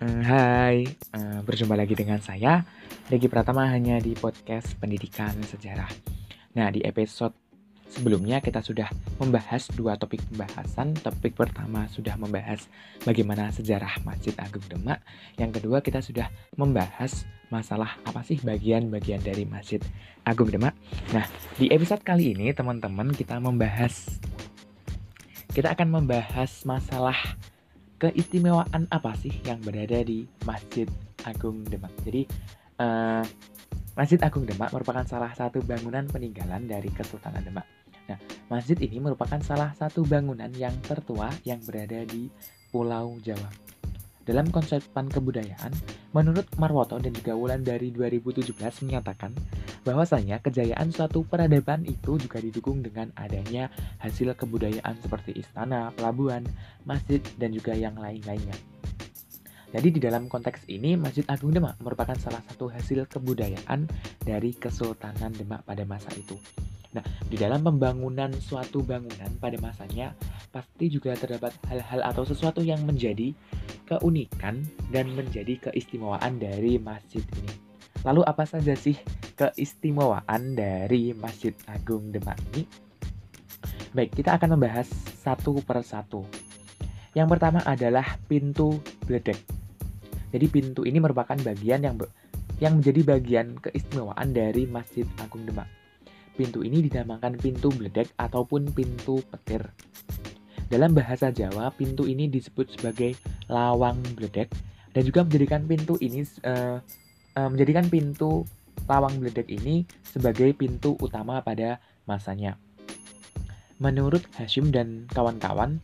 Hmm, hai, uh, berjumpa lagi dengan saya, Regi Pratama hanya di podcast Pendidikan Sejarah. Nah, di episode sebelumnya kita sudah membahas dua topik pembahasan. Topik pertama sudah membahas bagaimana sejarah Masjid Agung Demak. Yang kedua kita sudah membahas masalah apa sih bagian-bagian dari Masjid Agung Demak. Nah, di episode kali ini teman-teman kita membahas kita akan membahas masalah keistimewaan apa sih yang berada di Masjid Agung Demak? Jadi uh, Masjid Agung Demak merupakan salah satu bangunan peninggalan dari Kesultanan Demak. Nah, masjid ini merupakan salah satu bangunan yang tertua yang berada di Pulau Jawa. Dalam konsepan kebudayaan, menurut Marwoto dan juga Wulan dari 2017 menyatakan bahwasanya kejayaan suatu peradaban itu juga didukung dengan adanya hasil kebudayaan seperti istana, pelabuhan, masjid, dan juga yang lain-lainnya. Jadi di dalam konteks ini, Masjid Agung Demak merupakan salah satu hasil kebudayaan dari Kesultanan Demak pada masa itu. Nah, di dalam pembangunan suatu bangunan pada masanya, pasti juga terdapat hal-hal atau sesuatu yang menjadi keunikan dan menjadi keistimewaan dari masjid ini. Lalu apa saja sih keistimewaan dari Masjid Agung Demak ini? Baik, kita akan membahas satu per satu. Yang pertama adalah pintu bledek. Jadi pintu ini merupakan bagian yang yang menjadi bagian keistimewaan dari Masjid Agung Demak. Pintu ini dinamakan pintu bledek ataupun pintu petir. Dalam bahasa Jawa, pintu ini disebut sebagai lawang bledek dan juga menjadikan pintu ini uh, uh, menjadikan pintu lawang bledek ini sebagai pintu utama pada masanya. Menurut Hashim dan kawan-kawan,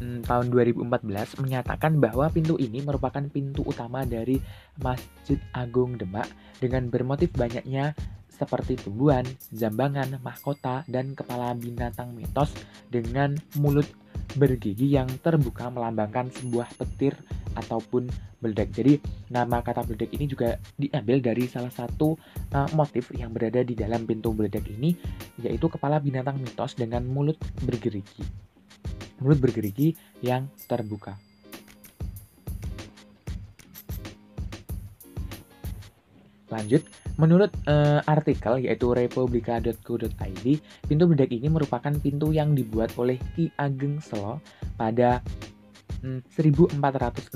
hmm, tahun 2014 menyatakan bahwa pintu ini merupakan pintu utama dari Masjid Agung Demak dengan bermotif banyaknya seperti tumbuhan, jambangan, mahkota, dan kepala binatang mitos dengan mulut bergigi yang terbuka melambangkan sebuah petir ataupun beledek. Jadi nama kata beledek ini juga diambil dari salah satu uh, motif yang berada di dalam pintu beledek ini yaitu kepala binatang mitos dengan mulut bergerigi. Mulut bergerigi yang terbuka. Lanjut, menurut uh, artikel yaitu republika.co.id, pintu bedak ini merupakan pintu yang dibuat oleh Ki Ageng Selo pada 1466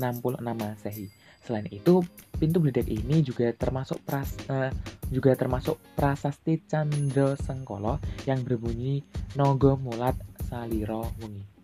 Masehi. Selain itu, pintu bedak ini juga termasuk pras, uh, juga termasuk prasasti Candra Sengkolo yang berbunyi Nogo Mulat Saliro Wengi.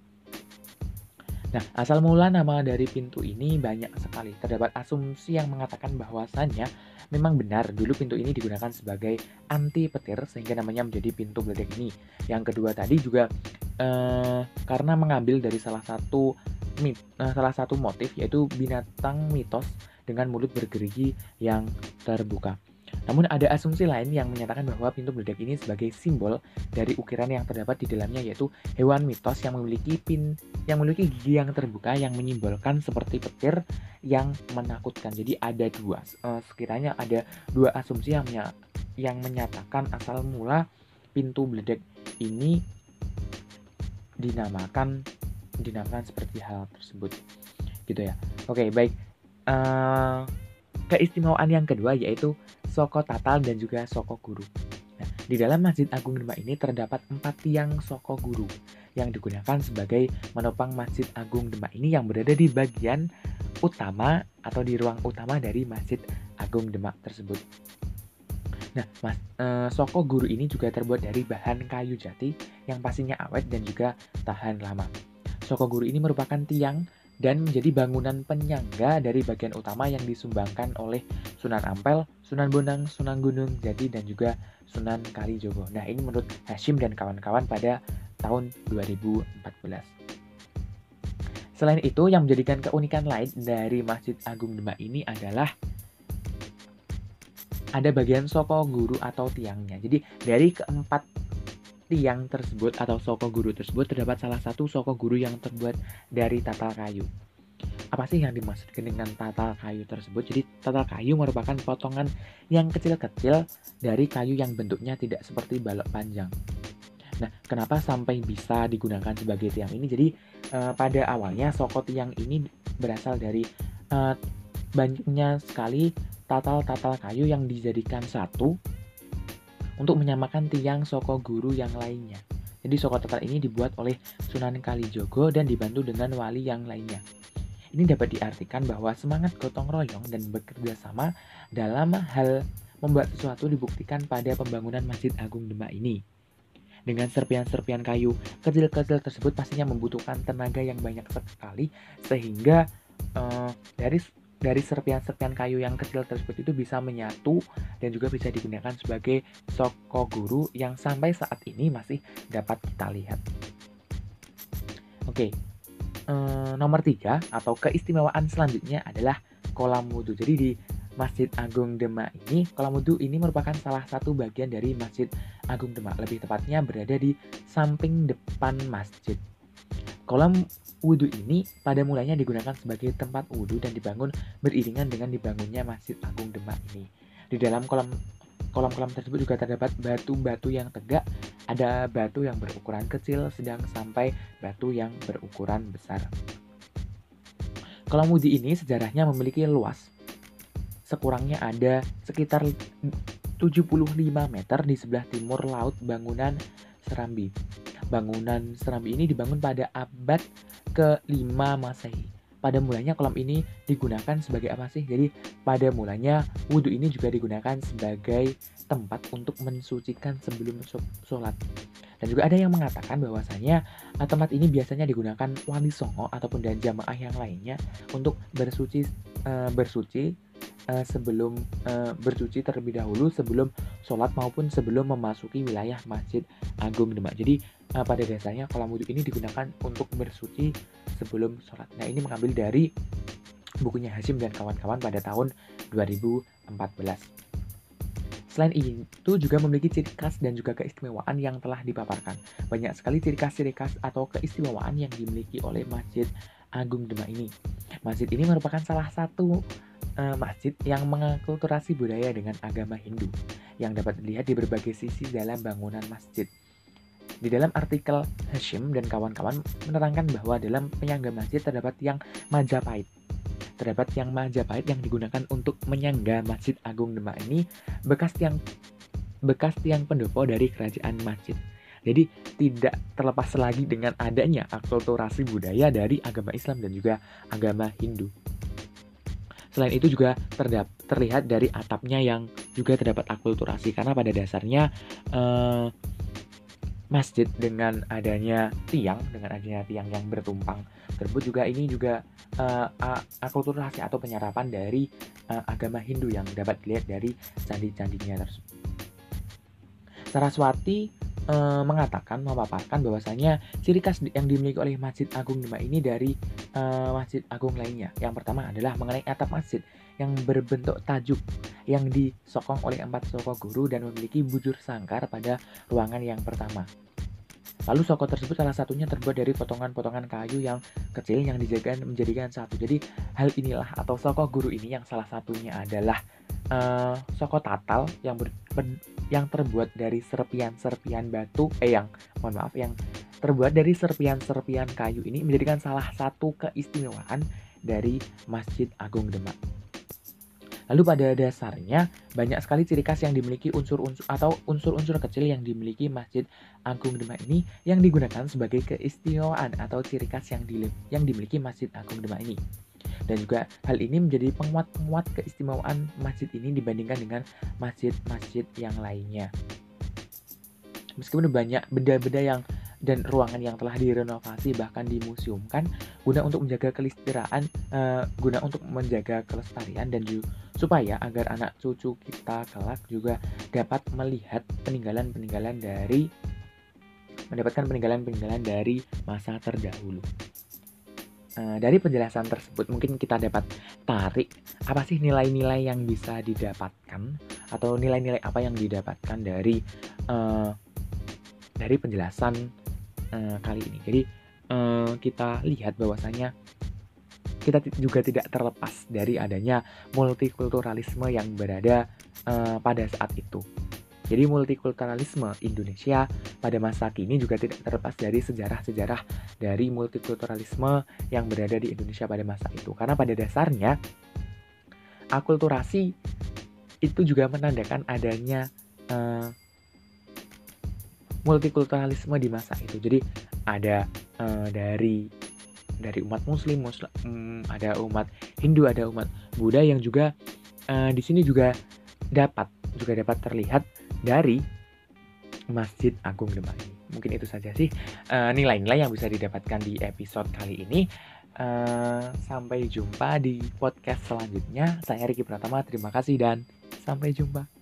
Nah, asal mula nama dari pintu ini banyak sekali. Terdapat asumsi yang mengatakan bahwasannya memang benar dulu pintu ini digunakan sebagai anti petir sehingga namanya menjadi pintu beledek ini. Yang kedua tadi juga eh, karena mengambil dari salah satu mit, eh, salah satu motif yaitu binatang mitos dengan mulut bergerigi yang terbuka. Namun ada asumsi lain yang menyatakan bahwa pintu beledak ini sebagai simbol dari ukiran yang terdapat di dalamnya yaitu hewan mitos yang memiliki pin yang memiliki gigi yang terbuka yang menyimbolkan seperti petir yang menakutkan. Jadi ada dua uh, sekiranya ada dua asumsi yang yang menyatakan asal mula pintu bledek ini dinamakan dinamakan seperti hal tersebut gitu ya. Oke, baik. Uh, keistimewaan yang kedua yaitu Soko Tatal dan juga Soko Guru. Nah, di dalam Masjid Agung Demak ini terdapat empat tiang Soko Guru yang digunakan sebagai menopang Masjid Agung Demak ini yang berada di bagian utama atau di ruang utama dari Masjid Agung Demak tersebut. Nah, mas, e, soko guru ini juga terbuat dari bahan kayu jati yang pastinya awet dan juga tahan lama. Soko guru ini merupakan tiang dan menjadi bangunan penyangga dari bagian utama yang disumbangkan oleh Sunan Ampel, Sunan Bonang, Sunan Gunung Jati, dan juga Sunan Kalijogo. Nah, ini menurut Hashim dan kawan-kawan pada tahun 2014. Selain itu, yang menjadikan keunikan lain dari Masjid Agung Demak ini adalah ada bagian soko guru atau tiangnya. Jadi dari keempat tiang tersebut atau soko guru tersebut terdapat salah satu soko guru yang terbuat dari tatal kayu. Apa sih yang dimaksudkan dengan tatal kayu tersebut? Jadi tatal kayu merupakan potongan yang kecil-kecil dari kayu yang bentuknya tidak seperti balok panjang. Nah, kenapa sampai bisa digunakan sebagai tiang ini? Jadi, eh, pada awalnya soko tiang ini berasal dari uh, banyaknya sekali tatal-tatal kayu yang dijadikan satu untuk menyamakan tiang soko guru yang lainnya. Jadi soko tatal ini dibuat oleh Sunan Kalijogo dan dibantu dengan wali yang lainnya. Ini dapat diartikan bahwa semangat gotong royong dan bekerja sama dalam hal membuat sesuatu dibuktikan pada pembangunan Masjid Agung Demak ini. Dengan serpian-serpian kayu kecil-kecil tersebut pastinya membutuhkan tenaga yang banyak sekali sehingga uh, dari dari serpian-serpian kayu yang kecil tersebut itu bisa menyatu dan juga bisa digunakan sebagai soko guru yang sampai saat ini masih dapat kita lihat. Oke, uh, nomor tiga atau keistimewaan selanjutnya adalah kolam wudhu. Jadi di Masjid Agung Demak ini, kolam wudhu ini merupakan salah satu bagian dari Masjid Agung Demak. Lebih tepatnya berada di samping depan masjid. Kolam wudhu ini pada mulanya digunakan sebagai tempat wudhu dan dibangun beriringan dengan dibangunnya Masjid Agung Demak ini. Di dalam kolam kolam-kolam tersebut juga terdapat batu-batu yang tegak, ada batu yang berukuran kecil, sedang sampai batu yang berukuran besar. Kolam wudhu ini sejarahnya memiliki luas sekurangnya ada sekitar 75 meter di sebelah timur laut bangunan Serambi. Bangunan Serambi ini dibangun pada abad ke-5 Masehi. Pada mulanya kolam ini digunakan sebagai apa sih? Jadi pada mulanya wudhu ini juga digunakan sebagai tempat untuk mensucikan sebelum sholat. Dan juga ada yang mengatakan bahwasanya eh, tempat ini biasanya digunakan wali songo ataupun dan jamaah yang lainnya untuk bersuci uh, bersuci uh, sebelum uh, bercuci terlebih dahulu sebelum sholat maupun sebelum memasuki wilayah Masjid Agung Demak. Jadi uh, pada dasarnya kolam wudhu ini digunakan untuk bersuci sebelum sholat. Nah ini mengambil dari bukunya Hashim dan kawan-kawan pada tahun 2014. Selain itu juga memiliki ciri khas dan juga keistimewaan yang telah dipaparkan. Banyak sekali ciri khas-ciri khas atau keistimewaan yang dimiliki oleh Masjid Agung Demak ini. Masjid ini merupakan salah satu uh, masjid yang mengakulturasi budaya dengan agama Hindu yang dapat dilihat di berbagai sisi dalam bangunan masjid. Di dalam artikel Hashim dan kawan-kawan menerangkan bahwa dalam penyangga masjid terdapat yang Majapahit. Terdapat yang Majapahit yang digunakan untuk menyangga Masjid Agung Demak ini bekas tiang bekas tiang pendopo dari kerajaan masjid. Jadi tidak terlepas lagi dengan adanya akulturasi budaya dari agama Islam dan juga agama Hindu. Selain itu juga terdap terlihat dari atapnya yang juga terdapat akulturasi karena pada dasarnya eh, masjid dengan adanya tiang dengan adanya tiang yang bertumpang tersebut juga ini juga uh, akulturasi atau penyerapan dari uh, agama Hindu yang dapat dilihat dari candi-candinya tersebut. Saraswati uh, mengatakan memaparkan bahwasanya ciri khas yang dimiliki oleh Masjid Agung Demak ini dari uh, Masjid Agung lainnya. Yang pertama adalah mengenai atap masjid yang berbentuk tajuk yang disokong oleh empat soko guru dan memiliki bujur sangkar pada ruangan yang pertama. Lalu soko tersebut salah satunya terbuat dari potongan-potongan kayu yang kecil yang dijadikan menjadikan satu. Jadi hal inilah atau soko guru ini yang salah satunya adalah uh, soko tatal yang ber, ber, yang terbuat dari serpian-serpian batu eh yang mohon maaf yang terbuat dari serpian-serpian kayu ini menjadikan salah satu keistimewaan dari Masjid Agung Demak. Lalu pada dasarnya banyak sekali ciri khas yang dimiliki unsur-unsur atau unsur-unsur kecil yang dimiliki Masjid Agung Demak ini yang digunakan sebagai keistimewaan atau ciri khas yang, di, yang dimiliki Masjid Agung Demak ini. Dan juga hal ini menjadi penguat-penguat keistimewaan masjid ini dibandingkan dengan masjid-masjid yang lainnya. Meskipun banyak benda-benda yang dan ruangan yang telah direnovasi bahkan dimuseumkan guna untuk menjaga kelestarian uh, guna untuk menjaga kelestarian dan juga supaya agar anak cucu kita kelak juga dapat melihat peninggalan-peninggalan dari mendapatkan peninggalan-peninggalan dari masa terdahulu. Uh, dari penjelasan tersebut mungkin kita dapat tarik apa sih nilai-nilai yang bisa didapatkan atau nilai-nilai apa yang didapatkan dari uh, dari penjelasan uh, kali ini. Jadi uh, kita lihat bahwasanya kita juga tidak terlepas dari adanya multikulturalisme yang berada uh, pada saat itu. Jadi multikulturalisme Indonesia pada masa kini juga tidak terlepas dari sejarah-sejarah dari multikulturalisme yang berada di Indonesia pada masa itu. Karena pada dasarnya akulturasi itu juga menandakan adanya uh, multikulturalisme di masa itu. Jadi ada uh, dari dari umat Muslim, Muslim um, ada umat Hindu, ada umat Buddha yang juga uh, di sini juga dapat juga dapat terlihat dari Masjid Agung Demak. Mungkin itu saja sih nilai-nilai uh, yang bisa didapatkan di episode kali ini. Uh, sampai jumpa di podcast selanjutnya. Saya Riki Pratama, terima kasih dan sampai jumpa.